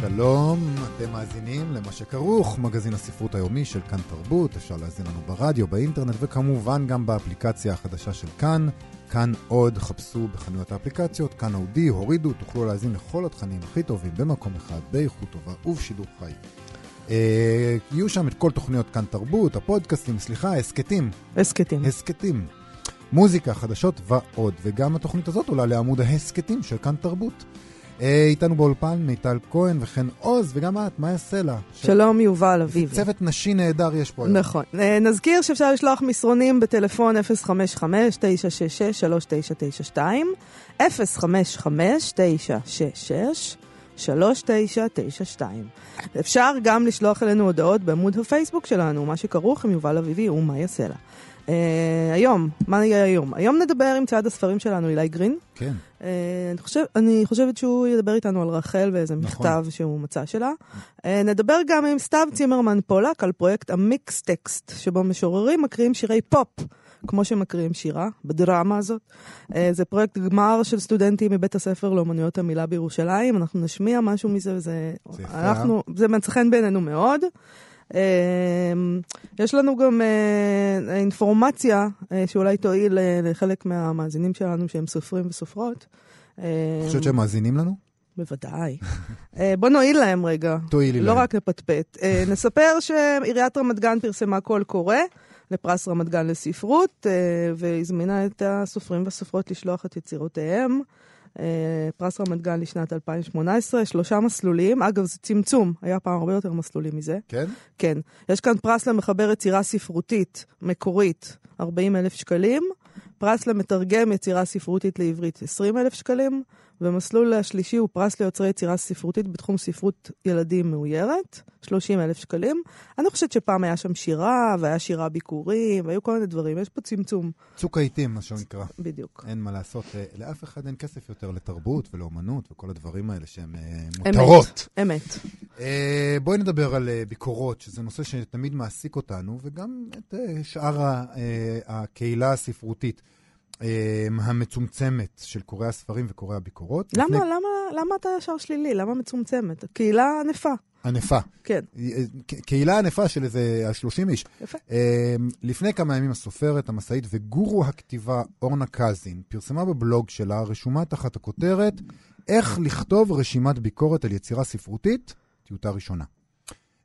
שלום, אתם מאזינים למה שכרוך, מגזין הספרות היומי של כאן תרבות, אפשר להאזין לנו ברדיו, באינטרנט וכמובן גם באפליקציה החדשה של כאן, כאן עוד, חפשו בחנויות האפליקציות, כאן אודי, הורידו, תוכלו להאזין לכל התכנים הכי טובים במקום אחד, באיכות טובה ובשידור חי. אה, יהיו שם את כל תוכניות כאן תרבות, הפודקאסטים, סליחה, הסכתים. הסכתים. הסכתים. מוזיקה, חדשות ועוד, וגם התוכנית הזאת עולה לעמוד ההסכתים של כאן תרבות. אה, איתנו באולפן מיטל כהן וכן עוז, וגם את, מאיה סלע. שלום יובל אביבי. צוות נשי נהדר יש פה היום. נכון. אה, נזכיר שאפשר לשלוח מסרונים בטלפון 055-966-3992, 055-966-3992. אפשר גם לשלוח אלינו הודעות בעמוד הפייסבוק שלנו, מה שכרוך עם יובל אביבי ומאיה סלע. Uh, היום, מה יהיה היום? היום נדבר עם צעד הספרים שלנו, אילי גרין. כן. Uh, אני, חושב, אני חושבת שהוא ידבר איתנו על רחל ואיזה נכון. מכתב שהוא מצא שלה. Uh, נדבר גם עם סתיו צימרמן פולק על פרויקט המיקס טקסט, שבו משוררים מקריאים שירי פופ. כמו שמקריאים שירה, בדרמה הזאת. Uh, זה פרויקט גמר של סטודנטים מבית הספר לאומנויות המילה בירושלים. אנחנו נשמיע משהו מזה, וזה... זה. אנחנו, זה מצא חן בעינינו מאוד. Uh, יש לנו גם uh, אינפורמציה uh, שאולי תועיל uh, לחלק מהמאזינים שלנו שהם סופרים וסופרות. את חושבת שהם מאזינים לנו? בוודאי. בוא נועיל להם רגע. תועילי לא להם. רק לפטפט. נספר שעיריית רמת גן פרסמה קול קורא לפרס רמת גן לספרות, והזמינה את הסופרים והסופרות לשלוח את יצירותיהם. Uh, פרס רמת גן לשנת 2018, שלושה מסלולים. אגב, זה צמצום, היה פעם הרבה יותר מסלולים מזה. כן? כן. יש כאן פרס למחבר יצירה ספרותית מקורית, 40 אלף שקלים. פרס למתרגם יצירה ספרותית לעברית, 20 אלף שקלים. ומסלול השלישי הוא פרס ליוצרי יצירה ספרותית בתחום ספרות ילדים מאוירת, 30 אלף שקלים. אני חושבת שפעם היה שם שירה, והיה שירה ביקורים, והיו כל מיני דברים. יש פה צמצום, צוק העיתים, מה שנקרא. בדיוק. אין מה לעשות, אה, לאף אחד אין כסף יותר לתרבות ולאומנות וכל הדברים האלה שהם אה, אמת. מותרות. אמת. אה, בואי נדבר על ביקורות, שזה נושא שתמיד מעסיק אותנו, וגם את שאר הקהילה הספרותית המצומצמת של קוראי הספרים וקוראי הביקורות. למה, לפני- למה, למה אתה ישר שלילי? למה מצומצמת? קהילה ענפה. ענפה. כן, אה, ק- קהילה ענפה של איזה 30 איש. יפה. אה, לפני כמה ימים הסופרת, המסאית וגורו הכתיבה אורנה קזין פרסמה בבלוג שלה רשומה תחת הכותרת איך לכתוב רשימת ביקורת על יצירה ספרותית, טיוטה ראשונה.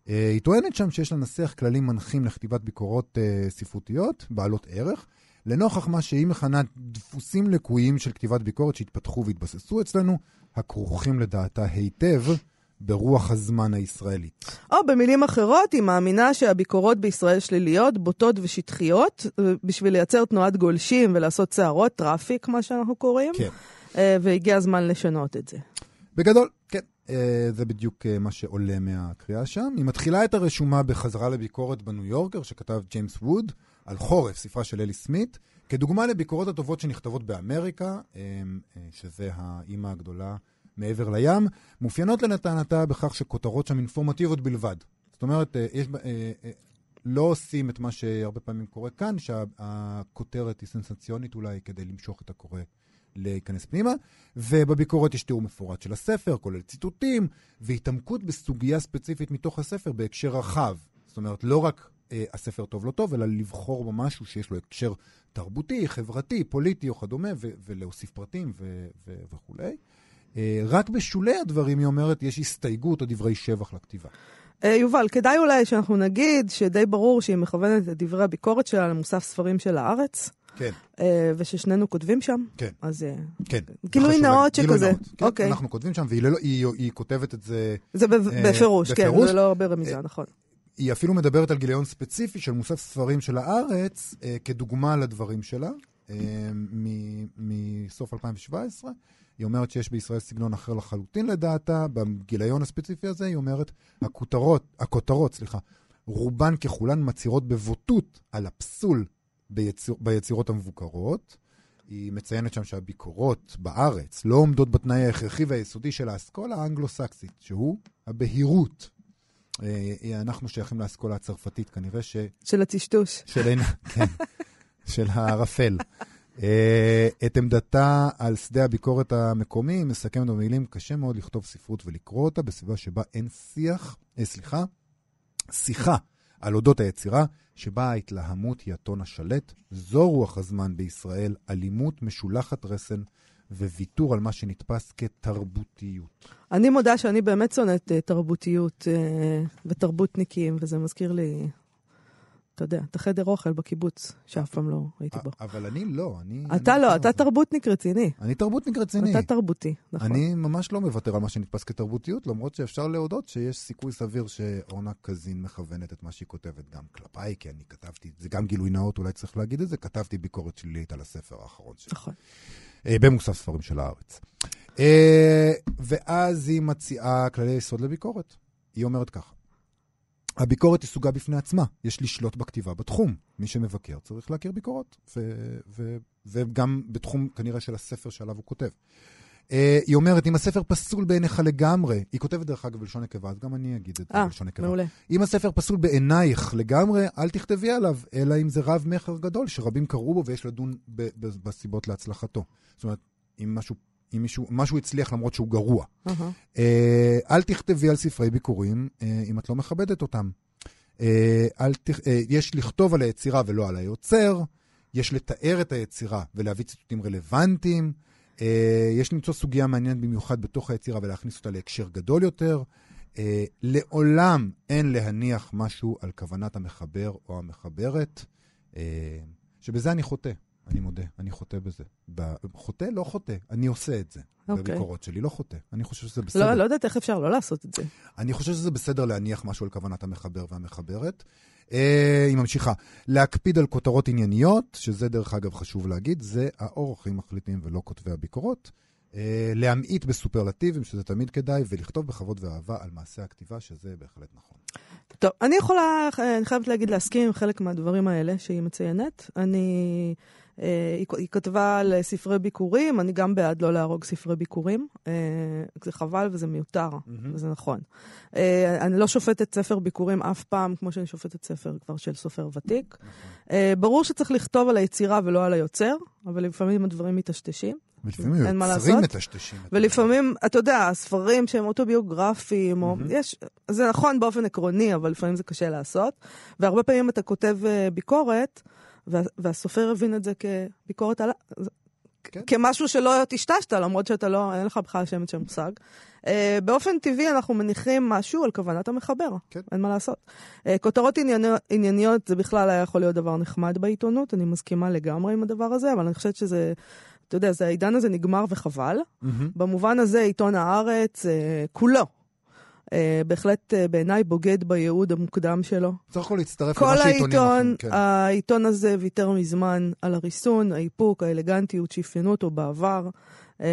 אה, היא טוענת שם שיש לנסח כללים מנחים לכתיבת ביקורות אה, ספרותיות, בעלות ערך, לנוכח מה שהיא מכנה דפוסים לקויים של כתיבת ביקורת שהתפתחו והתבססו אצלנו, הכרוכים לדעתה היטב ברוח הזמן הישראלית. או במילים אחרות, היא מאמינה שהביקורות בישראל שליליות, בוטות ושטחיות, אה, בשביל לייצר תנועת גולשים ולעשות סערות, traffic, מה שאנחנו קוראים, כן. אה, והגיע הזמן לשנות את זה. בגדול, כן. אה, זה בדיוק מה שעולה מהקריאה שם. היא מתחילה את הרשומה בחזרה לביקורת בניו יורקר, שכתב ג'יימס ווד, על חורף, ספרה של אלי סמית, כדוגמה לביקורות הטובות שנכתבות באמריקה, אה, אה, שזה האימא הגדולה מעבר לים, מאופיינות לטענתה בכך שכותרות שם אינפורמטיביות בלבד. זאת אומרת, אה, יש, אה, לא עושים את מה שהרבה פעמים קורה כאן, שהכותרת היא סנסציונית אולי כדי למשוך את הקורא להיכנס פנימה, ובביקורת יש תיאור מפורט של הספר, כולל ציטוטים, והתעמקות בסוגיה ספציפית מתוך הספר בהקשר רחב. זאת אומרת, לא רק הספר טוב לא טוב, אלא לבחור בו משהו שיש לו הקשר תרבותי, חברתי, פוליטי או כדומה, ו- ולהוסיף פרטים ו- ו- וכולי. אה, רק בשולי הדברים, היא אומרת, יש הסתייגות או דברי שבח לכתיבה. אה, יובל, כדאי אולי שאנחנו נגיד שדי ברור שהיא מכוונת את דברי הביקורת שלה למוסף ספרים של הארץ, כן, אה, וששנינו כותבים שם, כן, אז אה, כן. גילוי נאות גילוי שכזה. נאות. כן, אוקיי. אנחנו כותבים שם, והיא לא- היא- היא כותבת את זה זה ב- אה, בפירוש, כן, בפירוש? זה לא ברמיזה, אה, נכון. היא אפילו מדברת על גיליון ספציפי של מוסף ספרים של הארץ, אה, כדוגמה לדברים שלה, אה, מסוף 2017. היא אומרת שיש בישראל סגנון אחר לחלוטין לדעתה, בגיליון הספציפי הזה היא אומרת, הכותרות, הכותרות, סליחה, רובן ככולן מצהירות בבוטות על הפסול ביציר, ביצירות המבוקרות. היא מציינת שם שהביקורות בארץ לא עומדות בתנאי ההכרחי והיסודי של האסכולה האנגלו-סקסית, שהוא הבהירות. אה, אנחנו שייכים לאסכולה הצרפתית, כנראה ש... של הטשטוש. של עין, כן, של הערפל. אה, את עמדתה על שדה הביקורת המקומי מסכמת במילים, קשה מאוד לכתוב ספרות ולקרוא אותה בסביבה שבה אין שיח, אה, סליחה, שיחה על אודות היצירה, שבה ההתלהמות היא הטון השלט. זו רוח הזמן בישראל, אלימות משולחת רסן וויתור על מה שנתפס כתרבותיות. אני מודה שאני באמת שונאת uh, תרבותיות uh, ותרבותניקים, וזה מזכיר לי, אתה יודע, את החדר אוכל בקיבוץ, שאף פעם לא הייתי בו. אבל אני לא, אני... אתה אני לא, מוותר אתה. תרבותניק רציני. אני תרבותניק רציני. אתה תרבותי, נכון. אני ממש לא מוותר על מה שנתפס כתרבותיות, למרות שאפשר להודות שיש סיכוי סביר שאורנה קזין מכוונת את מה שהיא כותבת גם כלפיי, כי אני כתבתי, זה גם גילוי נאות, אולי צריך להגיד את זה, כתבתי ביקורת שלילית על הספר האחרון שלי. נכון. אה, במוסף ספרים של הארץ. אה, ואז היא מציעה כללי יסוד לביקורת. היא אומרת ככה, הביקורת היא סוגה בפני עצמה, יש לשלוט בכתיבה בתחום. מי שמבקר צריך להכיר ביקורות, ו- ו- וגם בתחום כנראה של הספר שעליו הוא כותב. אה, היא אומרת, אם הספר פסול בעיניך לגמרי, היא כותבת דרך אגב בלשון נקבה, אז גם אני אגיד את זה אה, בלשון נקבה. מעולה. אם הספר פסול בעינייך לגמרי, אל תכתבי עליו, אלא אם זה רב מכר גדול, שרבים קראו בו ויש לדון בסיבות להצלחתו. זאת אומרת, אם משהו, אם מישהו, משהו הצליח למרות שהוא גרוע. אהה. אה, אל תכתבי על ספרי ביקורים אה, אם את לא מכבדת אותם. אה, אל תכ... אה, יש לכתוב על היצירה ולא על היוצר, יש לתאר את היצירה ולהביא ציטוטים רלוונטיים, יש למצוא סוגיה מעניינת במיוחד בתוך היצירה ולהכניס אותה להקשר גדול יותר. אה, לעולם אין להניח משהו על כוונת המחבר או המחברת, אה, שבזה אני חוטא. אני מודה, אני חוטא בזה. ב- חוטא? לא חוטא, אני עושה את זה. אוקיי. בביקורות שלי, לא חוטא. אני חושב שזה בסדר. לא, לא יודעת איך אפשר לא לעשות את זה. אני חושב שזה בסדר להניח משהו על כוונת המחבר והמחברת. אה, היא ממשיכה. להקפיד על כותרות ענייניות, שזה דרך אגב חשוב להגיד, זה האורחים מחליטים ולא כותבי הביקורות. אה, להמעיט בסופרלטיבים, שזה תמיד כדאי, ולכתוב בכבוד ואהבה על מעשה הכתיבה, שזה בהחלט נכון. טוב, אני יכולה, אני חייבת להגיד, להסכים עם חלק מהדברים האלה שהיא מציינת. אני, אה, היא, היא כתבה על ספרי ביקורים, אני גם בעד לא להרוג ספרי ביקורים. אה, זה חבל וזה מיותר, מהמם. וזה נכון. אה, אני לא שופטת ספר ביקורים אף פעם, כמו שאני שופטת ספר כבר של סופר ותיק. אה, ברור שצריך לכתוב על היצירה ולא על היוצר, אבל לפעמים הדברים מטשטשים. ולפעמים אין מה לעשות. מטשטשים. ולפעמים, אתה יודע, הספרים שהם אוטוביוגרפיים, או יש, זה נכון באופן עקרוני, אבל לפעמים זה קשה לעשות. והרבה פעמים אתה כותב אה, ביקורת, וה, והסופר הבין את זה כביקורת על... כן. כמשהו שלא טשטשת, למרות שאתה לא, אין לך בכלל שמץ של מושג. Uh, באופן טבעי אנחנו מניחים משהו על כוונת המחבר, כן. אין מה לעשות. Uh, כותרות ענייניות, ענייניות זה בכלל היה יכול להיות דבר נחמד בעיתונות, אני מסכימה לגמרי עם הדבר הזה, אבל אני חושבת שזה, אתה יודע, זה, העידן הזה נגמר וחבל. מהמם. במובן הזה, עיתון הארץ, אה, כולו, בהחלט אה, בעיניי בוגד בייעוד המוקדם שלו. צריך הכל להצטרף כל למה שעיתונים אחרים, כן. העיתון הזה ויתר מזמן על הריסון, האיפוק, האלגנטיות שאפיינו אותו בעבר. אה,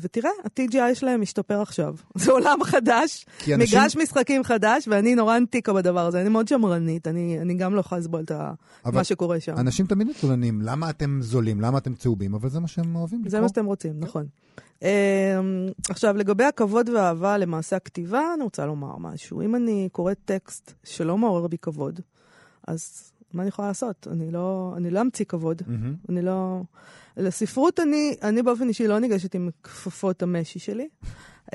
ותראה, ה-TGI שלהם משתפר עכשיו. זה עולם חדש, אנשים- מגרש משחקים חדש, ואני נורא אנטיקה בדבר הזה. אני מאוד שמרנית, אני, אני גם לא יכולה לסבול את מה שקורה שם. אנשים תמיד מתלוננים, למה אתם זולים, למה אתם צהובים, אבל זה מה שהם אוהבים לקרוא. זה מה שאתם רוצים, נכון. Um, עכשיו, לגבי הכבוד והאהבה למעשה הכתיבה, אני רוצה לומר משהו. אם אני קוראת טקסט שלא מעורר בי כבוד, אז מה אני יכולה לעשות? אני לא, אני לא אמציא כבוד. מהמם. אני לא... לספרות אני, אני באופן אישי לא ניגשת עם כפפות המשי שלי. Uh,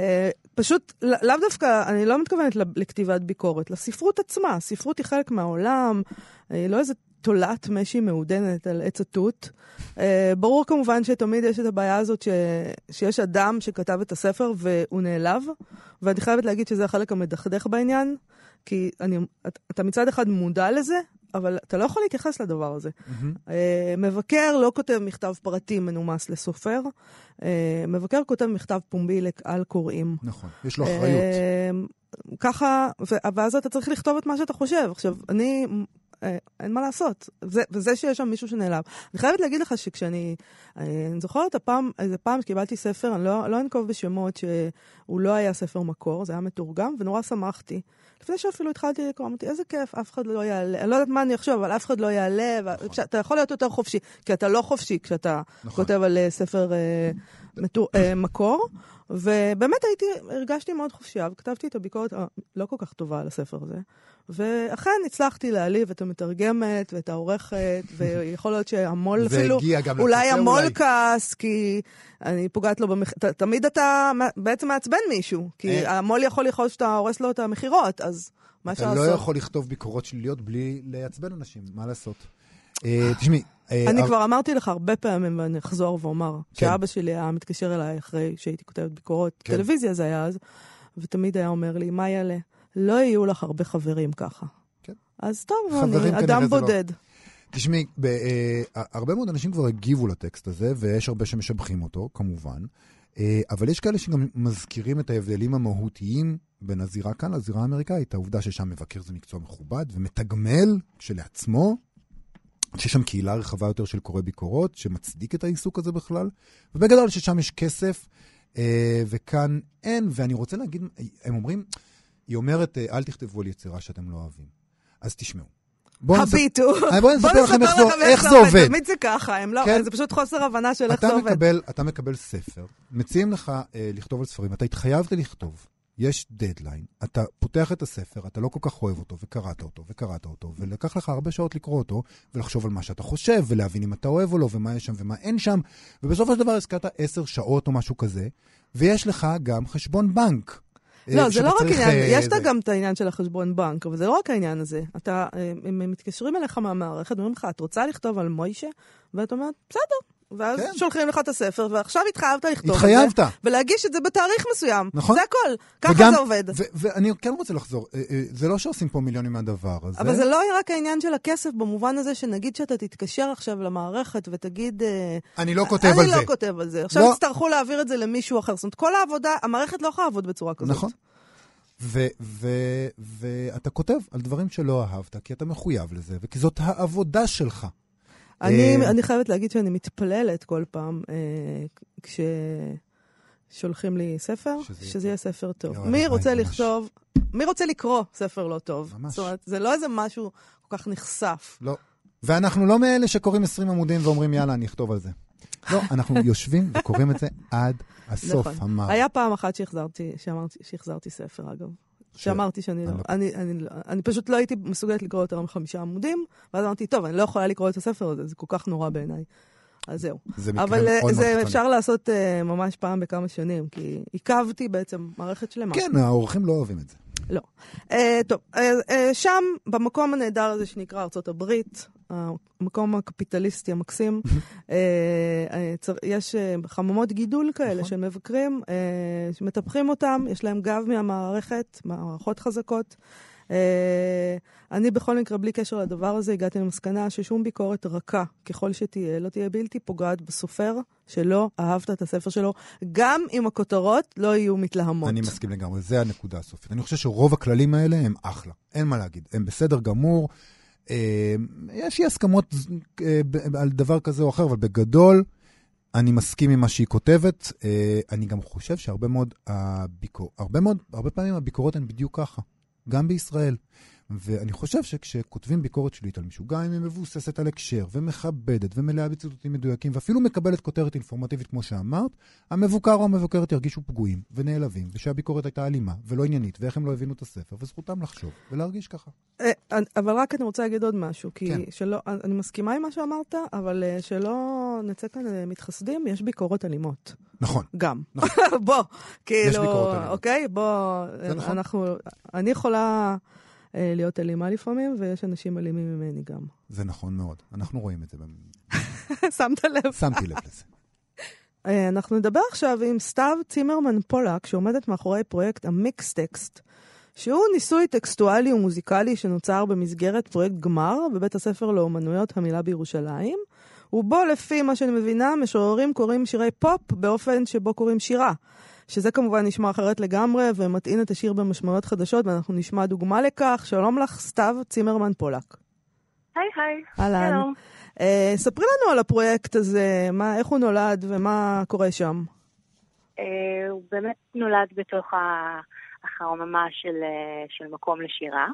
פשוט, לא- לאו דווקא, אני לא מתכוונת לכתיבת ביקורת, לספרות עצמה. הספרות היא חלק מהעולם, היא לא איזה תולעת משי מעודנת על עץ התות. Uh, ברור כמובן שתמיד יש את הבעיה הזאת ש... שיש אדם שכתב את הספר והוא נעלב, ואני חייבת להגיד שזה החלק המדכדך בעניין, כי אני, אתה- מצד אחד מודע לזה, אבל אתה לא יכול להתייחס לדבר הזה. מהמם. אה, מבקר לא כותב מכתב פרטי מנומס לסופר, אה, מבקר כותב מכתב פומבי לקהל קוראים. נכון, יש לו אחריות. אה, ככה, ו- ואז אתה צריך לכתוב את מה שאתה חושב. עכשיו, אני אין מה לעשות. זה, וזה שיש שם מישהו שנעלם. אני חייבת להגיד לך שכשאני, אה, אני זוכרת הפעם, איזה פעם שקיבלתי ספר, אני לא, לא אנקוב בשמות, שהוא לא היה ספר מקור, זה היה מתורגם, ונורא שמחתי. לפני שאפילו התחלתי לקרוא, אמרתי, איזה כיף, אף אחד לא יעלה. אני לא יודעת מה אני אחשוב, אבל אף אחד לא יעלה. נכון. אתה יכול להיות יותר חופשי, כי אתה לא חופשי כשאתה נכון. כותב על אה, ספר אה, מתור, אה, מקור. ובאמת הייתי, הרגשתי מאוד חופשייה, וכתבתי את הביקורת הלא כל כך טובה על הספר הזה. ואכן הצלחתי להעליב את המתרגמת ואת העורכת, ויכול להיות שהמו"ל אפילו, אולי המו"ל אולי. כעס, כי אני פוגעת לו במח... ת- תמיד אתה בעצם מעצבן מישהו, כי אה. המו"ל יכול לכעוס שאתה הורס לו את המכירות, אז מה אפשר אתה? לא יכול לכתוב ביקורות שליליות בלי לעצבן אנשים, מה לעשות? אה, תשמעי, אה, אני כבר אמרתי לך הרבה פעמים, ואני אחזור ואומר, כן. שאבא שלי היה מתקשר אליי אחרי שהייתי כותבת ביקורות, כן. טלוויזיה זה היה אז, ותמיד היה אומר לי, מה יעלה? לא יהיו לך הרבה חברים ככה. כן. אז טוב, אני אדם לא. בודד. תשמעי, ב- אה, הרבה מאוד אנשים כבר הגיבו לטקסט הזה, ויש הרבה שמשבחים אותו, כמובן. אה, אבל יש כאלה שגם מזכירים את ההבדלים המהותיים בין הזירה כאן לזירה האמריקאית. העובדה ששם מבקר זה מקצוע מכובד ומתגמל כשלעצמו, שיש שם קהילה רחבה יותר של קוראי ביקורות, שמצדיק את העיסוק הזה בכלל, ובגדול ששם יש כסף, אה, וכאן אין. ואני רוצה להגיד, הם אומרים, היא אומרת, אה, אל תכתבו על יצירה שאתם לא אוהבים. אז תשמעו. בואו נספר- הביטו. אה, בואי נספר לכם איך זה- עובד. תמיד זה ככה, הם לא, כן. זה פשוט חוסר הבנה של איך זה עובד. אתה מקבל ספר, מציעים לך אה, לכתוב על ספרים, אתה התחייבת לכתוב, יש דדליין, אתה פותח את הספר, אתה לא כל כך אוהב אותו, וקראת אותו, וקראת אותו, ולקח לך הרבה שעות לקרוא אותו, ולחשוב על מה שאתה חושב, ולהבין אם אתה אוהב או לא, ומה יש שם ומה אין שם, ובסופו של דבר הזכרת עשר שעות או משהו כזה, ויש לך גם חשבון בנק. אה, לא, זה לא רק עניין, אה, יש זה- גם את העניין של החשבון בנק, אבל זה לא רק העניין הזה. אתה, אה, הם מתקשרים אליך מהמערכת, אומרים לך, את רוצה לכתוב על מוישה? ואתה אומר, בסדר. ואז כן. שולחים לך את הספר, ועכשיו התחייבת לכתוב התחייבת. את זה, ולהגיש את זה בתאריך מסוים. נכון. זה הכל. ככה וגם- זה עובד. ואני כן רוצה לחזור, אה, אה, זה לא שעושים פה מיליונים מהדבר הזה. אבל זה לא רק העניין של הכסף, במובן הזה שנגיד שאתה תתקשר עכשיו למערכת ותגיד... אה, אני לא כותב על אני זה. לא כותב על זה. עכשיו לא. יצטרכו להעביר את זה למישהו אחר. זאת אומרת, כל העבודה, המערכת לא יכולה לעבוד בצורה כזאת. נכון. ואתה כותב על דברים שלא אהבת, כי אתה מחויב לזה, וכי זאת העבודה שלך. אני, אה, אני חייבת להגיד שאני מתפללת כל פעם אה, כששולחים לי ספר, שזה יהיה ספר טוב. מי רוצה ממש. לכתוב, מי רוצה לקרוא ספר לא טוב? ממש. זאת אומרת, זה לא איזה משהו כל כך נחשף. לא. ואנחנו לא מאלה שקוראים 20 עמודים ואומרים, יאללה, אני אכתוב על זה. לא, אנחנו יושבים וקוראים את זה עד הסוף, נכון. אמר. היה פעם אחת שהחזרתי, שאמרתי, שהחזרתי ספר, אגב. שאמרתי שאני לא, אני לא- אני, אני, אני פשוט לא הייתי מסוגלת לקרוא יותר מחמישה עמודים, ואז אמרתי, טוב, אני לא יכולה לקרוא את הספר הזה, זה כל כך נורא בעיניי. אז זהו. זה מקרה מאוד אה, מאוד זה קיצוני. אפשר לעשות אה, ממש פעם בכמה שנים, כי עיכבתי בעצם מערכת שלמה. כן, האורחים לא אוהבים את זה. לא. Uh, טוב, uh, uh, שם, במקום הנהדר הזה שנקרא ארצות הברית, המקום הקפיטליסטי המקסים, יש חממות גידול כאלה נכון. של מבקרים, שמטפחים אותם, יש להם גב מהמערכת, מערכות חזקות. Uh, אני בכל מקרה, בלי קשר לדבר הזה, הגעתי למסקנה ששום ביקורת רכה, ככל שתהיה, לא תהיה בלתי פוגעת בסופר שלא אהבת את הספר שלו, גם אם הכותרות לא יהיו מתלהמות. אני מסכים לגמרי, זה הנקודה הסופית. אני חושב שרוב הכללים האלה הם אחלה, אין מה להגיד, הם בסדר גמור. אה, יש לי הסכמות אה, על דבר כזה או אחר, אבל בגדול, אני מסכים עם מה שהיא כותבת. אה, אני גם חושב שהרבה מאוד, הביקור, הרבה מאוד, הרבה פעמים הביקורות הן בדיוק ככה, גם בישראל. ואני חושב שכשכותבים ביקורת שלילית על מישהו, גם אם היא מבוססת על הקשר, ומכבדת, ומלאה בציטוטים מדויקים, ואפילו מקבלת כותרת אינפורמטיבית כמו שאמרת, המבוקר או המבוקרת ירגישו פגועים ונעלבים, ושהביקורת הייתה אלימה ולא עניינית, ואיך הם לא הבינו את הספר, וזכותם לחשוב ולהרגיש ככה. אה, אבל רק אני רוצה להגיד עוד משהו, כי כן. שלא, אני מסכימה עם מה שאמרת, אבל אה, שלא נצא כאן אה, מתחסדים, יש ביקורות אלימות. נכון. גם. נכון. בוא, כאילו. אוקיי? בוא, נכון. אנחנו, אני יכולה להיות אלימה לפעמים, ויש אנשים אלימים ממני גם. זה נכון מאוד. אנחנו רואים את זה. שמת לב? שמתי לב לזה. אה, אנחנו נדבר עכשיו עם סתיו צימרמן פולק, שעומדת מאחורי פרויקט המיקס טקסט, שהוא ניסוי טקסטואלי ומוזיקלי שנוצר במסגרת פרויקט גמר בבית הספר לאומנויות המילה בירושלים, ובו, לפי מה שאני מבינה, משוררים קוראים שירי פופ באופן שבו קוראים שירה. שזה כמובן נשמע אחרת לגמרי ומטעין את השיר במשמעויות חדשות, ואנחנו נשמע דוגמה לכך. שלום לך, סתיו צימרמן פולק. היי היי. אהלן. אה, ספרי לנו על הפרויקט הזה, מה, איך הוא נולד ומה קורה שם. אה, הוא באמת נולד בתוך ה- החממה של, אה, של מקום לשירה,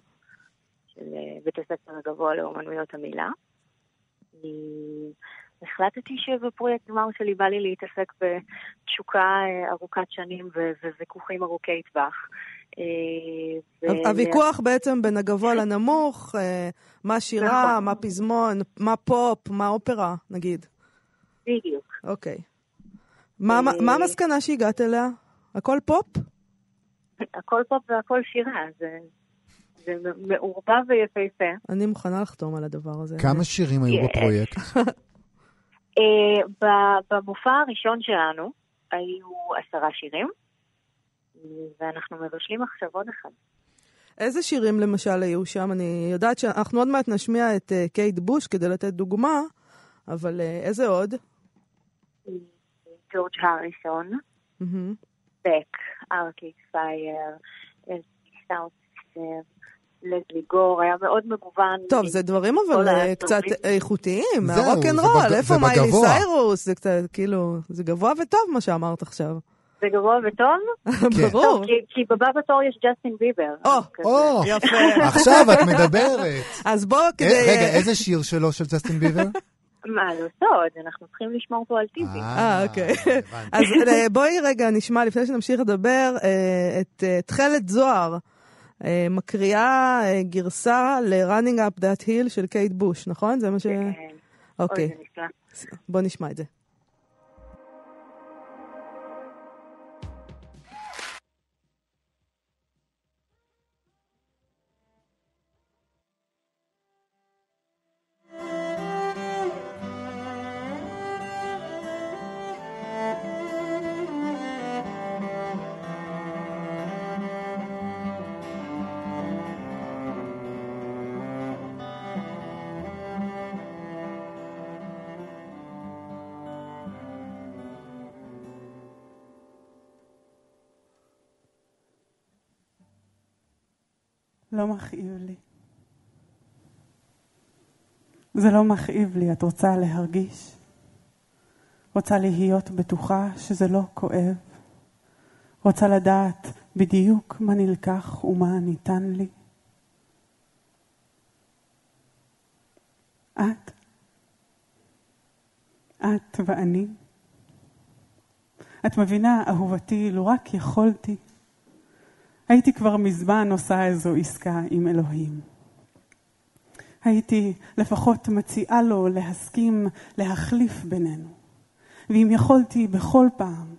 של בית הספר הגבוה לאומנויות המילה. החלטתי שבפרויקט גמר שלי בא לי להתעסק בתשוקה אה, ארוכת שנים וויכוחים ארוכי טווח. אה, הוויכוח בעצם בין הגבוה לנמוך, אה, מה שירה, נכון. מה פזמון, מה פופ, מה אופרה, נגיד. בדיוק. אוקיי. מה המסקנה שהגעת אליה? הכל פופ? הכל פופ והכל שירה, זה, זה מעורבב ויפהפה. אני מוכנה לחתום על הדבר הזה. כמה שירים היו Yes. בפרויקט? אה, במופע הראשון שלנו היו עשרה שירים, ואנחנו מבשלים עכשיו עוד אחד. איזה שירים למשל היו שם? אני יודעת שאנחנו עוד מעט נשמיע את אה, קייט בוש כדי לתת דוגמה, אבל אה, איזה עוד? ג'ורג' הריסון. בק, ארקייד פייר, סאוט לזלי גור, היה מאוד מגוון. טוב, זה דברים אבל אה. קצת איכותיים, זהו, מהרוק אנד זה רול. בג- איפה זה מיילי. סיירוס? זה קצת, כאילו, זה גבוה וטוב מה שאמרת עכשיו. זה גבוה וטוב? כן. ברור. כי- בבא בתור יש ג'סטין ביבר. או, יפה. עכשיו את מדברת. אז בוא אה, כדי... רגע, איזה שיר שלו של ג'סטין ביבר? מה, סוד, אנחנו צריכים לשמור פה על טיבי. אה, אוקיי. הבנתי. אז אה, בואי רגע נשמע, לפני שנמשיך לדבר, אה, את אה, תכלת זוהר, אה, מקריאה אה, גרסה ל-Running Up That Hill של קייט בוש, נכון? זה מה ש... כן. אוקיי. בוא נשמע את זה. לא מכאיב לי. זה לא מכאיב לי, את רוצה להרגיש? רוצה להיות בטוחה שזה לא כואב? רוצה לדעת בדיוק מה נלקח ומה ניתן לי? את, את ואני. את מבינה, אהובתי, לו רק יכולתי, הייתי כבר מזמן עושה איזו עסקה עם אלוהים. הייתי לפחות מציעה לו להסכים להחליף בינינו. ואם יכולתי בכל פעם,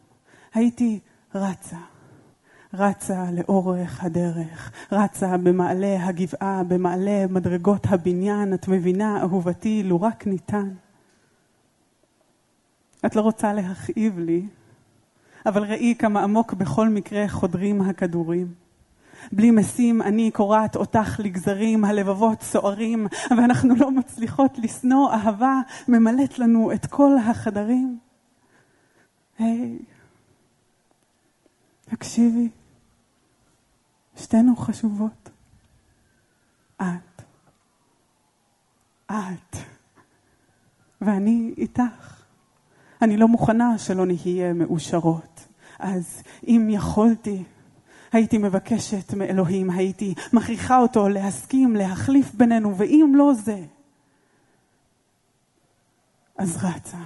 הייתי רצה. רצה לאורך הדרך, רצה במעלה הגבעה, במעלה מדרגות הבניין, את מבינה, אהובתי, לו רק ניתן. את לא רוצה להכאיב לי, אבל ראי כמה עמוק בכל מקרה חודרים הכדורים. בלי משים אני קורעת אותך לגזרים, הלבבות סוערים, ואנחנו לא מצליחות לשנוא, אהבה ממלאת לנו את כל החדרים. היי, תקשיבי, שתינו חשובות. את, את, ואני איתך. אני לא מוכנה שלא נהיה מאושרות. אז אם יכולתי, הייתי מבקשת מאלוהים, הייתי מכריחה אותו להסכים, להחליף בינינו, ואם לא זה, אז רצה.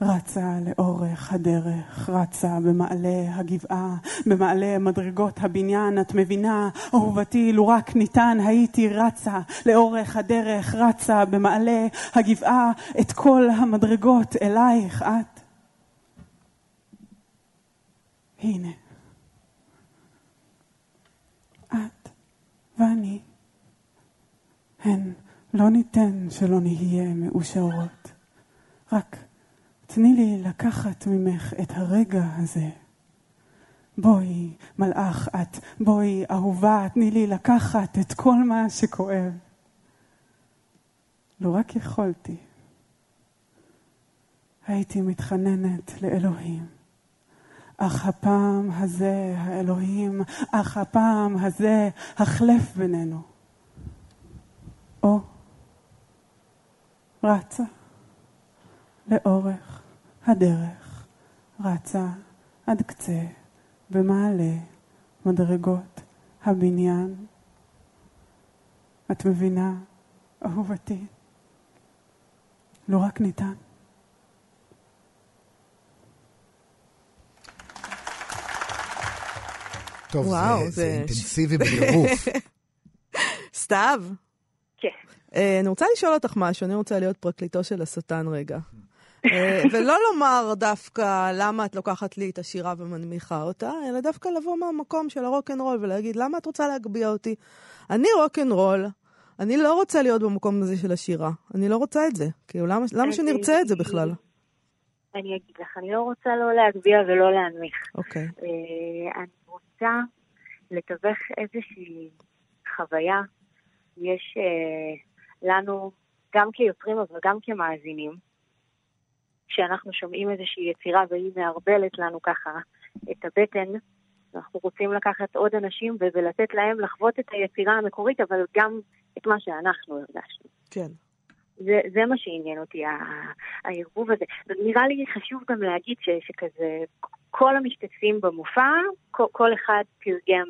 רצה לאורך הדרך, רצה במעלה הגבעה, במעלה מדרגות הבניין, את מבינה, אהובתי, לו רק ניתן, הייתי רצה לאורך הדרך, רצה במעלה הגבעה, את כל המדרגות אלייך, את. הנה. את ואני, הן לא ניתן שלא נהיה מאושרות. רק תני לי לקחת ממך את הרגע הזה. בואי, מלאך את, בואי, אהובה, תני לי לקחת את כל מה שכואב. לו רק יכולתי, הייתי מתחננת לאלוהים. אך הפעם הזה, האלוהים, אך הפעם הזה, החלף בינינו. או רצה לאורך הדרך, רצה עד קצה, במעלה, מדרגות הבניין. את מבינה, אהובתי, לא רק ניתן. טוב, וואו, זה, זה- זה אינטנסיבי בטירוף. סתיו, כן. אה, אני רוצה לשאול אותך משהו, אני רוצה להיות פרקליטו של השטן רגע. אה, ולא לומר דווקא למה את לוקחת לי את השירה ומנמיכה אותה, אלא דווקא לבוא מהמקום של הרוקנרול ולהגיד למה את רוצה להגביה אותי. אני רוקנרול, אני לא רוצה להיות במקום הזה של השירה. אני לא רוצה את זה. כאילו, למה, למה שנרצה את זה בכלל? אני אגיד לך, אני לא רוצה לא להגביה ולא להנמיך. אוקיי. אה, אני רוצה לתווך איזושהי חוויה. יש אה, לנו, גם כיוצרים אבל גם כמאזינים, כשאנחנו שומעים איזושהי יצירה והיא מערבלת לנו ככה את הבטן, אנחנו רוצים לקחת עוד אנשים ולתת להם לחוות את היצירה המקורית, אבל גם את מה שאנחנו הרגשנו. כן. זה, זה מה שעניין אותי, הערבוב הזה. נראה לי חשוב גם להגיד ש, שכזה, כל המשתתפים במופע, כל, אחד תרגם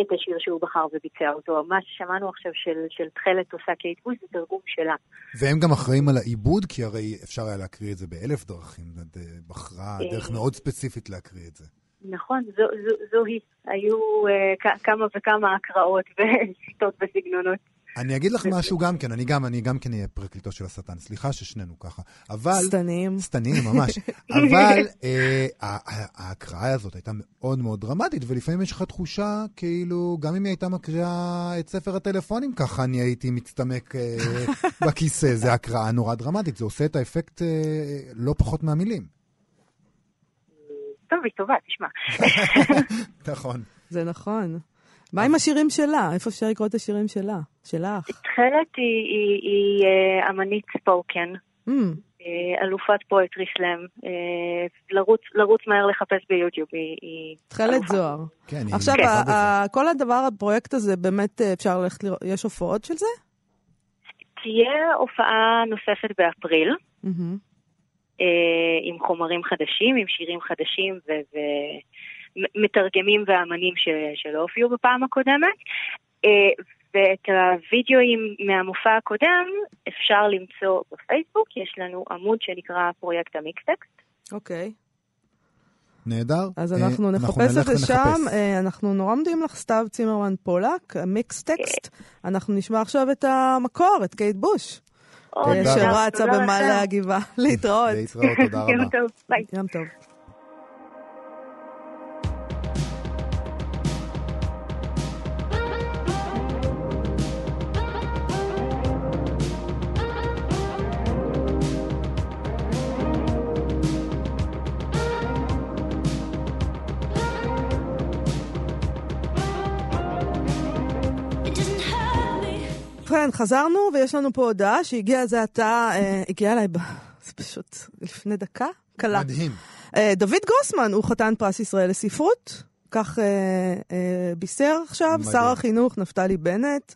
את השיר שהוא בחר וביצע אותו. מה ששמענו עכשיו של, של תכלת עושה קייט בוש זה תרגום שלה. והם גם אחראים על העיבוד, כי הרי אפשר היה להקריא את זה באלף דרכים. את אה, בחרה דרך אה. מאוד ספציפית להקריא את זה. נכון, זו, זו, זו היא. היו כ- כמה וכמה הקראות ושיטות וסגנונות. אני אגיד לך משהו גם כן, אני גם, אני גם כן אהיה פרקליטו של השטן. סליחה ששנינו ככה. אבל... שטניים. שטניים ממש. אבל אה, ההקראה הזאת הייתה מאוד מאוד דרמטית, ולפעמים יש לך תחושה כאילו, גם אם היא הייתה מקריאה את ספר הטלפונים, ככה אני הייתי מצטמק אה, בכיסא. זו הקראה נורא דרמטית, זה עושה את האפקט אה, לא פחות מהמילים. טוב, היא טובה, תשמע. נכון. זה נכון. מה עם השירים שלה? איפה אפשר לקרוא את השירים שלה? שלך. תכלת היא, היא, היא אה, אמנית ספוקן. Mm, אה, אלופת פואטרי סלאם, אה, לרוץ, לרוץ מהר לחפש ביוטיוב, היא... תכלת. זוהר. כן, היא עכשיו, ה-. ה- כל הדבר, הפרויקט הזה, באמת אפשר ללכת לראות, יש הופעות של זה? תהיה הופעה נוספת באפריל. אה, עם חומרים חדשים, עם שירים חדשים ומתרגמים ואמנים ש- שלא הופיעו בפעם הקודמת. אה, ואת הווידאוים מהמופע הקודם אפשר למצוא בפייסבוק, יש לנו עמוד שנקרא פרויקט המיקסטקסט. אוקיי. נהדר. אז אה, אנחנו נחפש את נלך זה שם. אה, אנחנו נורא מודים לך, סתיו צימרמן פולק, המיקס טקסט. אנחנו נשמע עכשיו את המקור, את קייט בוש, אה, תודה. שרצה במעלה. הגבעה. להתראות. להתראות, תודה יום רבה. טוב, ביי. יום טוב. ובכן, חזרנו, ויש לנו פה הודעה שהגיעה זה עתה, אה, הגיעה אליי, ב... זה פשוט לפני דקה קלה. מדהים. אה, דוד גרוסמן הוא חתן פרס ישראל לספרות, כך אה, אה, בישר עכשיו מדהים. שר החינוך נפתלי בנט,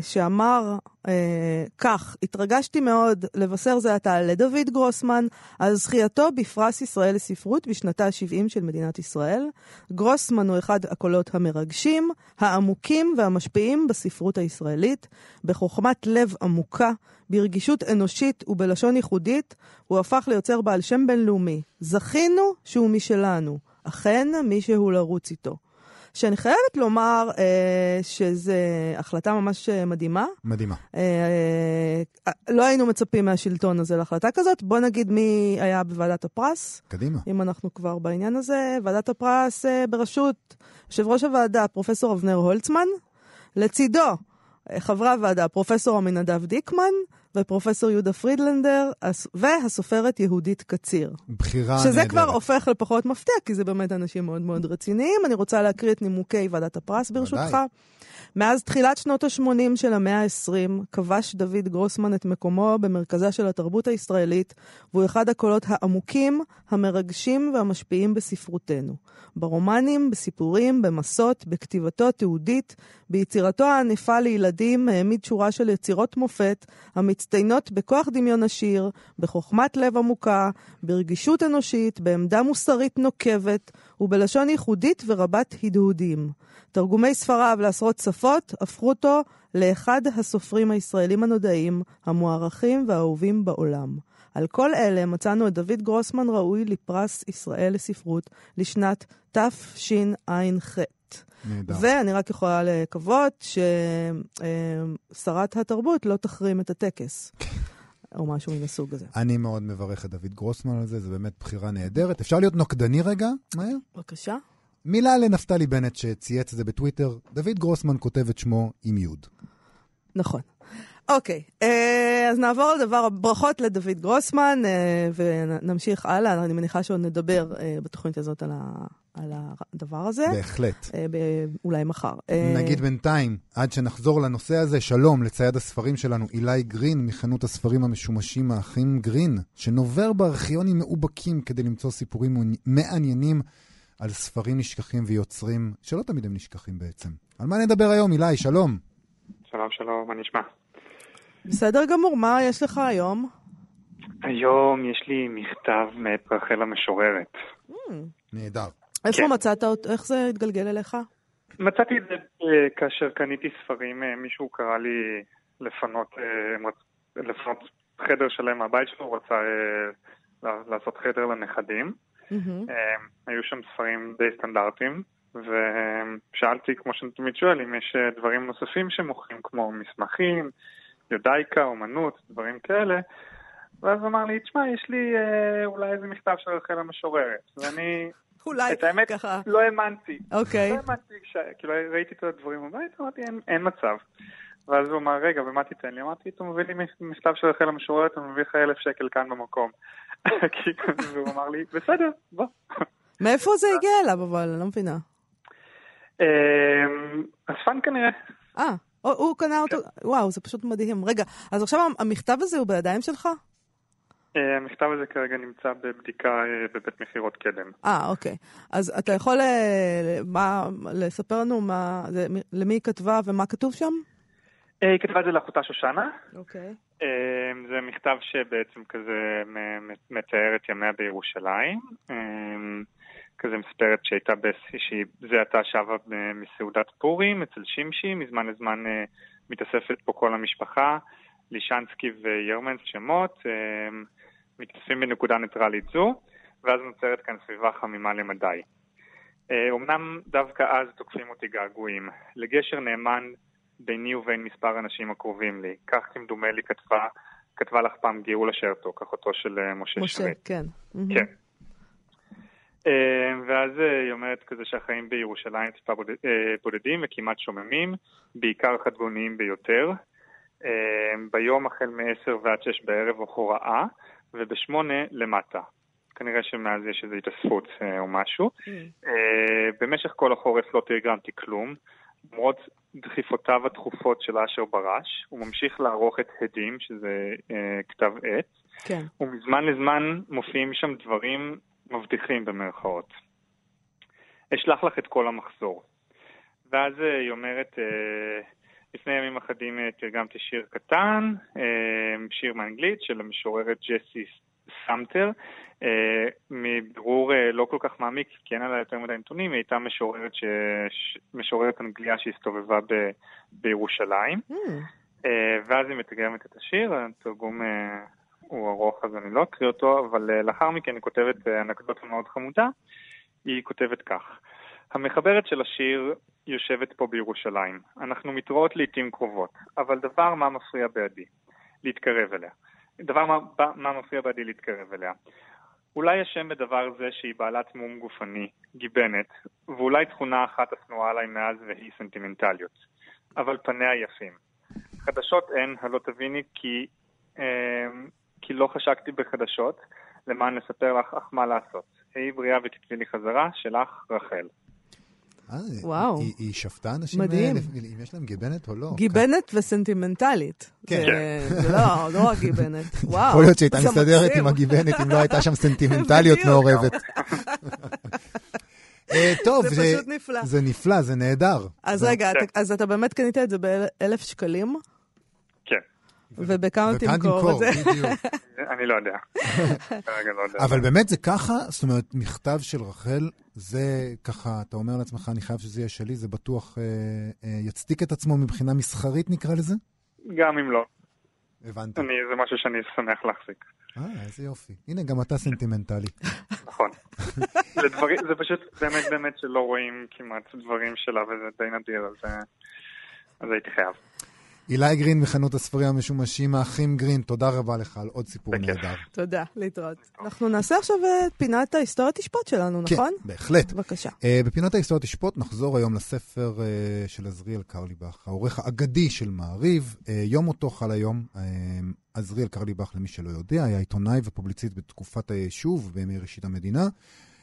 שאמר אה, כך, התרגשתי מאוד לבשר זה עתה לדוד גרוסמן על זכייתו בפרס ישראל לספרות בשנתה ה-70 של מדינת ישראל. גרוסמן הוא אחד הקולות המרגשים, העמוקים והמשפיעים בספרות הישראלית, בחוכמת לב עמוקה, ברגישות אנושית ובלשון ייחודית, הוא הפך ליוצר בעל שם בינלאומי. זכינו שהוא משלנו, אכן מישהו לרוץ איתו. שאני חייבת לומר אה, שזו החלטה ממש אה, מדהימה. מדהימה. אה, אה, לא היינו מצפים מהשלטון הזה להחלטה כזאת. בוא נגיד מי היה בוועדת הפרס, קדימה. אם אנחנו כבר בעניין הזה. ועדת הפרס אה, בראשות יושב ראש הוועדה, פרופסור אבנר הולצמן. לצידו, אה, חברי הוועדה, פרופסור עמינדב דיקמן ופרופסור יהודה פרידלנדר, הס- והסופרת יהודית קציר. בחירה שזה נהדרת. כבר הופך לפחות מפתיע, כי זה באמת אנשים מאוד מאוד רציניים. אני רוצה להקריא את נימוקי ועדת הפרס ברשותך. מאז תחילת שנות ה-80 של המאה ה-20, כבש דוד גרוסמן את מקומו במרכזה של התרבות הישראלית, והוא אחד הקולות העמוקים, המרגשים והמשפיעים בספרותנו. ברומנים, בסיפורים, במסות, בכתיבתו התיעודית, ביצירתו הענפה לילדים. ילדים העמיד שורה של יצירות מופת המצטיינות בכוח דמיון עשיר, בחוכמת לב עמוקה, ברגישות אנושית, בעמדה מוסרית נוקבת ובלשון ייחודית ורבת הדהודים. תרגומי ספריו לעשרות שפות הפכו אותו לאחד הסופרים הישראלים הנודעים, המוערכים והאהובים בעולם. על כל אלה מצאנו את דוד גרוסמן ראוי לפרס ישראל לספרות לשנת תשע"ח. נהדר. ואני רק יכולה לקוות ששרת התרבות לא תחרים את הטקס, או משהו מן הסוג הזה. אני מאוד מברך את דוד גרוסמן על זה, זו באמת בחירה נהדרת. אפשר להיות נוקדני רגע, מהר? בבקשה. מילה לנפתלי בנט שצייץ את זה בטוויטר, דוד גרוסמן כותב את שמו עם יוד. נכון. אוקיי, אה, אז נעבור לדבר, ברכות לדוד גרוסמן, אה, ונמשיך הלאה. אני מניחה שעוד נדבר אה, בתוכנית הזאת על, ה, על הדבר הזה. בהחלט. אה, ב- אולי מחר. נגיד בינתיים, עד שנחזור לנושא הזה, שלום לצייד הספרים שלנו, אילי גרין, מחנות הספרים המשומשים האחים גרין, שנובר בארכיונים מאובקים כדי למצוא סיפורים מעניינים על ספרים נשכחים ויוצרים, שלא תמיד הם נשכחים בעצם. על מה נדבר היום, אילי? שלום. שלום, שלום, מה נשמע? בסדר גמור, מה יש לך היום? היום יש לי מכתב מאת רחל המשוררת. נהדר. איפה כן. מצאת אותו? איך זה התגלגל אליך? מצאתי את זה אה, כאשר קניתי ספרים, אה, מישהו קרא לי לפנות, אה, לפנות חדר שלם מהבית שלו, הוא רצה לעשות חדר לנכדים. אה, היו שם ספרים די סטנדרטיים, ושאלתי, כמו שאני תמיד שואל, אם יש דברים נוספים שמוכרים, כמו מסמכים, יודאיקה, אומנות, דברים כאלה. ואז הוא אמר לי, תשמע, יש לי אה, אולי איזה מכתב של רחל המשוררת. ואני, אולי את האמת, ככה. לא האמנתי. אוקיי. לא האמנתי, ש... כאילו ראיתי את הדברים בבית, אמרתי, אין, אין מצב. ואז הוא אמר, רגע, ומה תיתן לי? אמרתי, אתה מביא לי מכתב של רחל המשוררת, אני מביא לך אלף שקל כאן במקום. כי- והוא אמר לי, בסדר, בוא. מאיפה זה הגיע אליו, אבל אני לא מבינה. אספן כנראה. אה, הוא- הוא קנה אותו, וואו, זה פשוט מדהים. רגע, אז עכשיו המכתב הזה הוא בידיים שלך? אה, המכתב הזה כרגע נמצא בבדיקה אה, בבית מכירות קדם. אה, אוקיי. אז אתה יכול אה, מה, לספר לנו מה, למי היא כתבה ומה כתוב שם? היא כתבה את זה לאחותה שושנה. אוקיי. זה מכתב שבעצם כזה מתאר את ימיה בירושלים. אה, כזה מספרת שהייתה, בס- שהיא זה עתה שבה ב- מסעודת פורים אצל שמשי, מזמן לזמן אה, מתאספת פה כל המשפחה, לישנסקי וירמנס שמות, אה, מתאספים בנקודה ניטרלית זו, ואז נוצרת כאן סביבה חמימה למדי. אה, אמנם דווקא אז תוקפים אותי געגועים. לגשר נאמן ביני ובין מספר האנשים הקרובים לי. כך כמדומה לי כתבה, כתבה לך פעם גאולה שרתוק, אחותו של אה, משה, משה, שרת. כן. כן. אה, ואז אה, היא אומרת כזה שהחיים בירושלים טיפה אה, בודדים וכמעט שוממים, בעיקר חדגוניים ביותר. ביום החל מ-10 ועד 6 בערב הוראה, וב-8 למטה. כנראה שמאז יש איזו התאספות או משהו. אה, במשך כל החורף לא תרגמתי כלום. למרות דחיפותיו התכופות של אשר ברש, הוא ממשיך לערוך את הדים, שזה אה, כתב עת, כן. ומזמן לזמן מופיעים שם דברים מבטיחים במרכאות. אשלח לך את כל המחזור. ואז אה, היא אומרת, אה, לפני ימים אחדים אה, תרגמתי שיר קטן, שיר מאנגלית של המשוררת ג'סי סמטר. מבירור לא כל כך מעמיק, כי אין עליה יותר מדי נתונים, היא הייתה משוררת, ש... משוררת אנגליה שהסתובבה ב... בירושלים. אה, ואז היא מתרגמת את השיר, התרגום הוא ארוך אז אני לא אקריא אותו, אבל אה, לאחר מכן היא כותבת אה, אנקדוטה מאוד חמודה, היא כותבת כך: המחברת של השיר יושבת פה בירושלים. אנחנו מתראות לעיתים קרובות, אבל דבר מה מפריע בידי? להתקרב אליה. דבר מה, מה מפריע בידי להתקרב אליה? אולי השם בדבר זה שהיא בעלת מום גופני, גיבנת, ואולי תכונה אחת השנואה עליי מאז והיא סנטימנטליות. אבל פניה יפים. חדשות אין, הלא תביני כי, אה, כי לא חשקתי בחדשות, למען לספר לך אך מה לעשות. היי בריאה ותתני לי חזרה, שלך רחל. אה, וואו. היא- היא שפטה אנשים מדהים. אה, אם יש להם גיבנת או לא. גיבנת וסנטימנטלית. כן. זה- זה לא, לא רק גיבנת. וואו. יכול להיות שהייתה זה מסתדרת. עם הגיבנת אם לא הייתה שם סנטימנטליות. מעורבת. אה, טוב, זה פשוט נפלא. זה נפלא, זה נהדר. אז זה- רגע, כן. אתה- אז אתה באמת קנית את זה באלף שקלים, ובכמה תמכור את זה? בדיוק. אני לא יודע. לא יודע. אבל באמת זה ככה? זאת אומרת, מכתב של רחל, זה ככה, אתה אומר לעצמך, אני חייב שזה יהיה שלי, זה בטוח אה, אה, יצדיק את עצמו מבחינה מסחרית, נקרא לזה? גם אם לא. הבנתי. אני, זה משהו שאני שמח להחזיק. אה, איזה יופי. הנה, גם אתה סנטימנטלי. נכון. זה דברים, זה פשוט באמת באמת שלא רואים כמעט דברים שלה וזה די נדיר, אז, אה, אז הייתי חייב. אילי גרין מחנות הספרים המשומשים, האחים גרין, תודה רבה לך על עוד סיפור. נהדר. תודה, להתראות. אנחנו נעשה עכשיו את פינת ההיסטוריה תשפוט שלנו, נכון? כן, בהחלט. בבקשה. Uh, בפינת ההיסטוריה תשפוט נחזור היום לספר uh, של עזריאל קרליבך, העורך האגדי של מעריב. יום מותו חל היום. עזריאל קרליבך, למי שלא יודע, היה עיתונאי ופובליציסט בתקופת היישוב, בימי ראשית המדינה.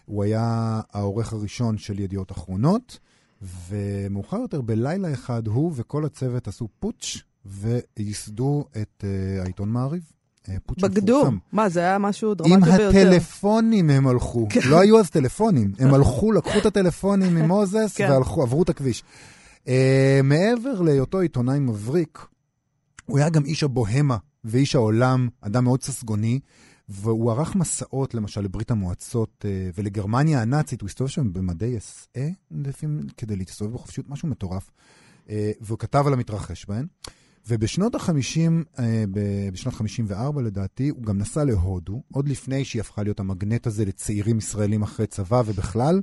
הוא היה העורך הראשון של ידיעות אחרונות, ומאוחר יותר, בלילה אחד, הוא וכל הצוות עשו פוטש וייסדו את uh, העיתון מעריב. Uh, פוטש בגדו. מפורסם. מה, זה היה משהו עם דרמטי ביותר. הטלפונים הם הלכו. כן. לא היו אז טלפונים. הם הלכו, לקחו את הטלפונים ממוזס כן. והלכו, עברו את הכביש. Uh, מעבר להיותו עיתונאי מבריק, הוא היה גם איש הבוהמה ואיש העולם, אדם מאוד ססגוני, והוא ערך מסעות, למשל, לברית המועצות uh, ולגרמניה הנאצית. הוא הסתובב שם במדי אס-אה, לפעמים, כדי להסתובב בחופשיות, משהו מטורף. Uh, והוא כתב על המתרחש בהן. ובשנות ה-50, בשנת 54 לדעתי, הוא גם נסע להודו, עוד לפני שהיא הפכה להיות המגנט הזה לצעירים ישראלים אחרי צבא ובכלל,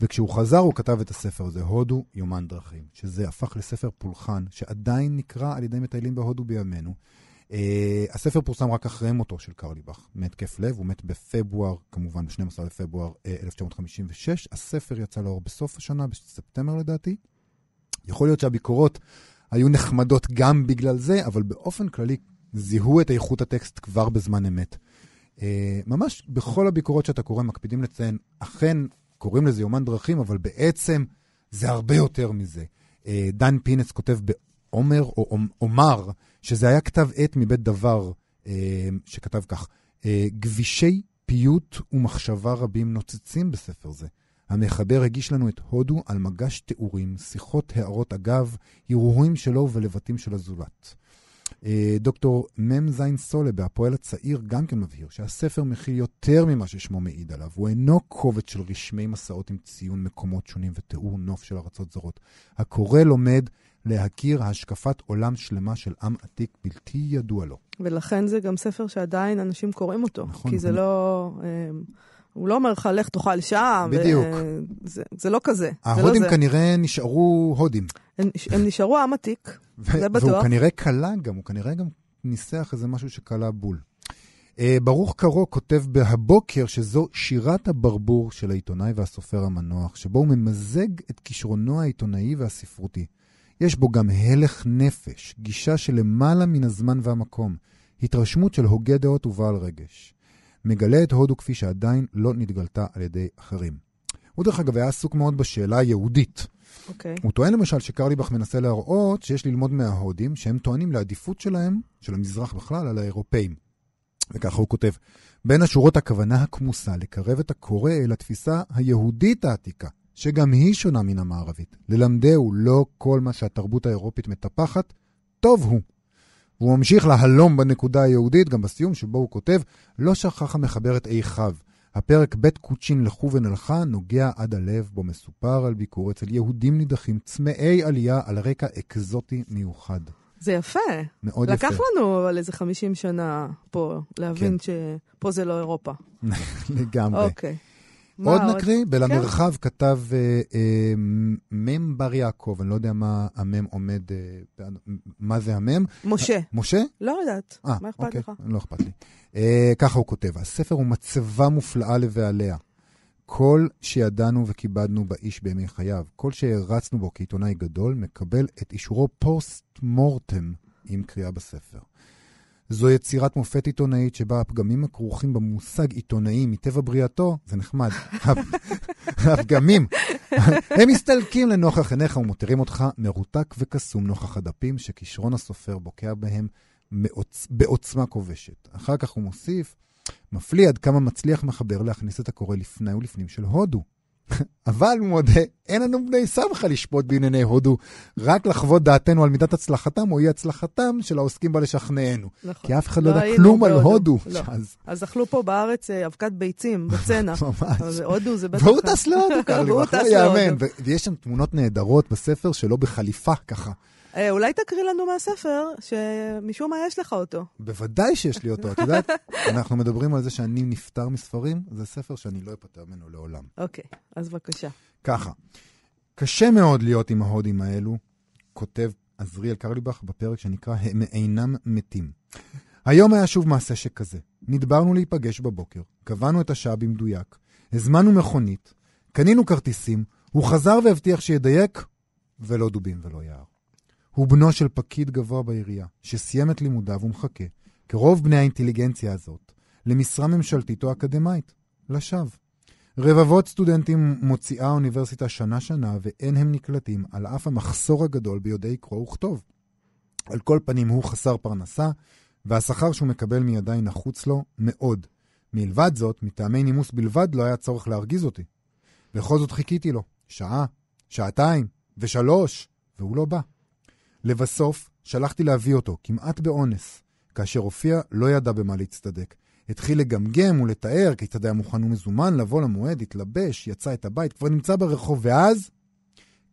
וכשהוא חזר הוא כתב את הספר הזה, הודו, יומן דרכים, שזה הפך לספר פולחן, שעדיין נקרא על ידי מטיילים בהודו בימינו. Uh, הספר פורסם רק אחרי מותו של קרליבך, מהתקף לב, הוא מת בפברואר, כמובן, ב-12 לפברואר uh, 1956. הספר יצא לאור בסוף השנה, בספטמבר לדעתי. יכול להיות שהביקורות היו נחמדות גם בגלל זה, אבל באופן כללי זיהו את איכות הטקסט כבר בזמן אמת. Uh, ממש בכל הביקורות שאתה קורא מקפידים לציין, אכן קוראים לזה יומן דרכים, אבל בעצם זה הרבה יותר מזה. Uh, דן פינס כותב בעומר או עומר, שזה היה כתב עת מבית דבר, uh, שכתב כך, גבישי פיוט ומחשבה רבים נוצצים בספר זה. המחבר הגיש לנו את הודו על מגש תיאורים, שיחות הערות אגב, הרהורים שלו ולבטים של הזולת. דוקטור מ' זין סולבה, הפועל הצעיר, גם כן מבהיר שהספר מכיל יותר ממה ששמו מעיד עליו. הוא אינו קובץ של רשמי מסעות עם ציון מקומות שונים ותיאור נוף של ארצות זרות. הקורא לומד להכיר השקפת עולם שלמה של עם עתיק בלתי ידוע לו. ולכן זה גם ספר שעדיין אנשים קוראים אותו. נכון, כי זה נכון. לא... אה, הוא לא אומר לך, לך תאכל שם. בדיוק. ו- זה, זה לא כזה. זה לא ההודים זה. כנראה נשארו הודים. הם, הם נשארו עם עתיק, זה בטוח. והוא כנראה קלע גם, הוא כנראה גם ניסח איזה משהו שקלע בול. Uh, ברוך קרו כותב בהבוקר שזו שירת הברבור של העיתונאי והסופר המנוח, שבו הוא ממזג את כישרונו העיתונאי והספרותי. יש בו גם הלך נפש, גישה שלמעלה מן הזמן והמקום, התרשמות של הוגה דעות ובעל רגש. מגלה את הודו כפי שעדיין לא נתגלתה על ידי אחרים. הוא דרך אגב היה עסוק מאוד בשאלה היהודית. אוקיי. הוא טוען למשל שקרליבך מנסה להראות שיש ללמוד מההודים, שהם טוענים לעדיפות שלהם, של המזרח בכלל, על האירופאים. וככה הוא כותב, בין השורות הכוונה הכמוסה לקרב את הקורא אל התפיסה היהודית העתיקה, שגם היא שונה מן המערבית. ללמדהו לא כל מה שהתרבות האירופית מטפחת, טוב הוא. והוא ממשיך להלום בנקודה היהודית, גם בסיום שבו הוא כותב, לא שכח המחבר את איכיו. הפרק ב' קוצ'ין לכו ונלכה נוגע עד הלב, בו מסופר על ביקור אצל יהודים נידחים, צמאי עלייה על רקע אקזוטי מיוחד. זה יפה. מאוד לקח יפה. לנו אבל איזה 50 שנה פה להבין כן. שפה זה לא אירופה. לגמרי. אוקיי. עוד נקריא, בלמרחב כתב אה, אה, מ' בר יעקב, אני לא יודע מה המ' עומד, אה, מה זה המ'. משה. משה? לא יודעת, מה אכפת אוקיי, לך? לא אכפת לי. ככה הוא כותב, הספר הוא מצבה מופלאה לבעליה. כל שידענו וכיבדנו באיש בימי חייו, כל שהרצנו בו כעיתונאי גדול, מקבל את אישורו פוסט מורטם עם קריאה בספר. זו יצירת מופת עיתונאית שבה הפגמים הכרוכים במושג עיתונאי מטבע בריאתו, זה נחמד. הפגמים, הם מסתלקים לנוכח עיניך ומותירים אותך מרותק וקסום נוכח הדפים שכישרון הסופר בוקע בהם מעוצ... בעוצמה כובשת. אחר כך הוא מוסיף, מפליא עד כמה מצליח מחבר להכניס את הקורא לפני ולפנים של הודו. אבל, הוא מודה, אין לנו בני סמכה לשפוט בענייני הודו, רק לחוות דעתנו על מידת הצלחתם או אי הצלחתם של העוסקים בה לשכנענו. נכון. כי אף אחד לא לא היינו כלום על. הודו. לא. אז אז אכלו פה בארץ אה, אבקת ביצים, בצנע. ממש. הודו זה בטח... והוא טס להודו, והוא לא יאמן. ויש שם תמונות נהדרות בספר שלו בחליפה, ככה. אה, אולי תקריא לנו מהספר, שמשום מה יש לך אותו. בוודאי שיש לי אותו, את יודעת? אנחנו מדברים על זה שאני נפטר מספרים, זה ספר שאני לא אפטר ממנו לעולם. אוקיי, אז בבקשה. ככה, קשה מאוד להיות עם ההודים האלו, כותב עזריאל קרליבך בפרק שנקרא "הם אינם מתים". היום היה שוב מעשה שכזה. נדברנו להיפגש בבוקר, קבענו את השעה במדויק, הזמנו מכונית, קנינו כרטיסים, הוא חזר והבטיח שידייק, ולא דובים ולא יער. הוא בנו של פקיד גבוה בעירייה, שסיים את לימודיו ומחכה, כרוב בני האינטליגנציה הזאת, למשרה ממשלתית או אקדמאית, לשווא. רבבות סטודנטים מוציאה האוניברסיטה שנה-שנה, ואין הם נקלטים, על אף המחסור הגדול ביודעי קרוא וכתוב. על כל פנים, הוא חסר פרנסה, והשכר שהוא מקבל מידי נחוץ לו מאוד. מלבד זאת, מטעמי נימוס בלבד, לא היה צורך להרגיז אותי. בכל זאת חיכיתי לו, שעה, שעתיים, ושלוש, והוא לא בא. לבסוף, שלחתי להביא אותו, כמעט באונס. כאשר הופיע, לא ידע במה להצטדק. התחיל לגמגם ולתאר כיצד היה מוכן ומזומן לבוא למועד, התלבש, יצא את הבית, כבר נמצא ברחוב, ואז...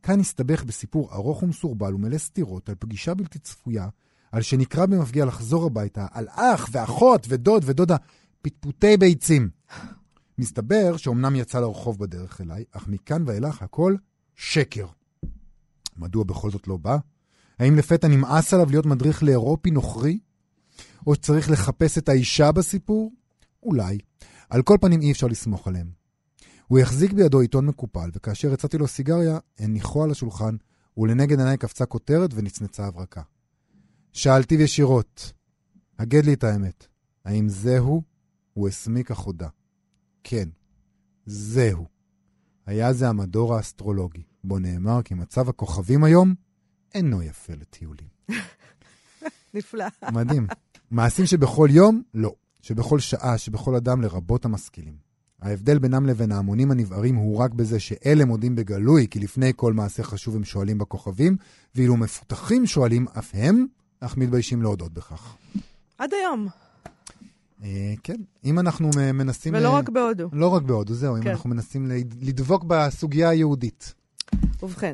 כאן הסתבך בסיפור ארוך ומסורבל ומלא סתירות על פגישה בלתי צפויה, על שנקרא במפגיע לחזור הביתה, על אח ואחות ודוד ודודה, פטפוטי ביצים. מסתבר שאומנם יצא לרחוב בדרך אליי, אך מכאן ואילך הכל שקר. מדוע בכל זאת לא בא? האם לפתע נמאס עליו להיות מדריך לאירופי נוכרי? או שצריך לחפש את האישה בסיפור? אולי. על כל פנים אי אפשר לסמוך עליהם. הוא החזיק בידו עיתון מקופל, וכאשר הצעתי לו סיגריה, הניחו על השולחן, ולנגד עיניי קפצה כותרת ונצנצה הברקה. שאלתיו ישירות, הגד לי את האמת, האם זהו? הוא הסמיק החודה. כן, זהו. היה זה המדור האסטרולוגי, בו נאמר כי מצב הכוכבים היום אינו יפה לטיולים. נפלא. מדהים. מעשים שבכל יום, לא. שבכל שעה, שבכל אדם, לרבות המשכילים. ההבדל בינם לבין ההמונים הנבערים הוא רק בזה שאלה מודים בגלוי, כי לפני כל מעשה חשוב הם שואלים בכוכבים, ואילו מפותחים שואלים אף הם, אך מתביישים להודות בכך. עד היום. אה, כן, אם אנחנו מנסים... ולא רק בהודו. לא רק בהודו, זהו, אם כן. אנחנו מנסים לדבוק בסוגיה היהודית. ובכן,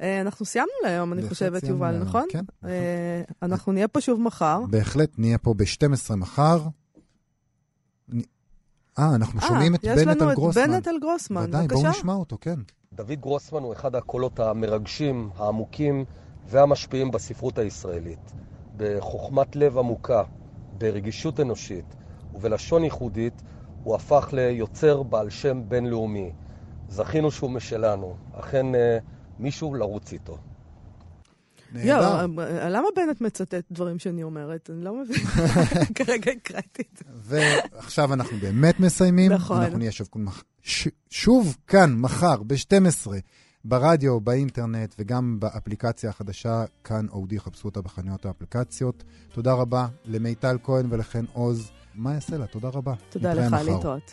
אנחנו סיימנו להיום, אני חושבת, יובל, נכון? כן. אה, אנחנו נהיה פה שוב מחר. בהחלט, נהיה פה ב-12 מחר. אה, אנחנו אה, שומעים את יש בנט לנו על את גרוסמן. בנט על גרוסמן, ודאי, בואו בבקשה. נשמע אותו, כן. דוד גרוסמן הוא אחד הקולות המרגשים, העמוקים והמשפיעים בספרות הישראלית. בחוכמת לב עמוקה, ברגישות אנושית ובלשון ייחודית, הוא הפך ליוצר בעל שם בינלאומי. זכינו שהוא משלנו, אכן אה, מישהו לרוץ איתו. נהדר. יואו, אה, למה בנט מצטט דברים שאני אומרת? אני לא מבין. כרגע הקראתי את זה. ועכשיו אנחנו באמת מסיימים. נכון. אנחנו נהיה שוב, ש- שוב כאן, מחר, ב-12, ברדיו, באינטרנט וגם באפליקציה החדשה, כאן אודי, חפשו אותה בחנויות האפליקציות. תודה רבה למיטל כהן ולחן עוז. מה יעשה לה? תודה רבה. תודה לך. להתראות.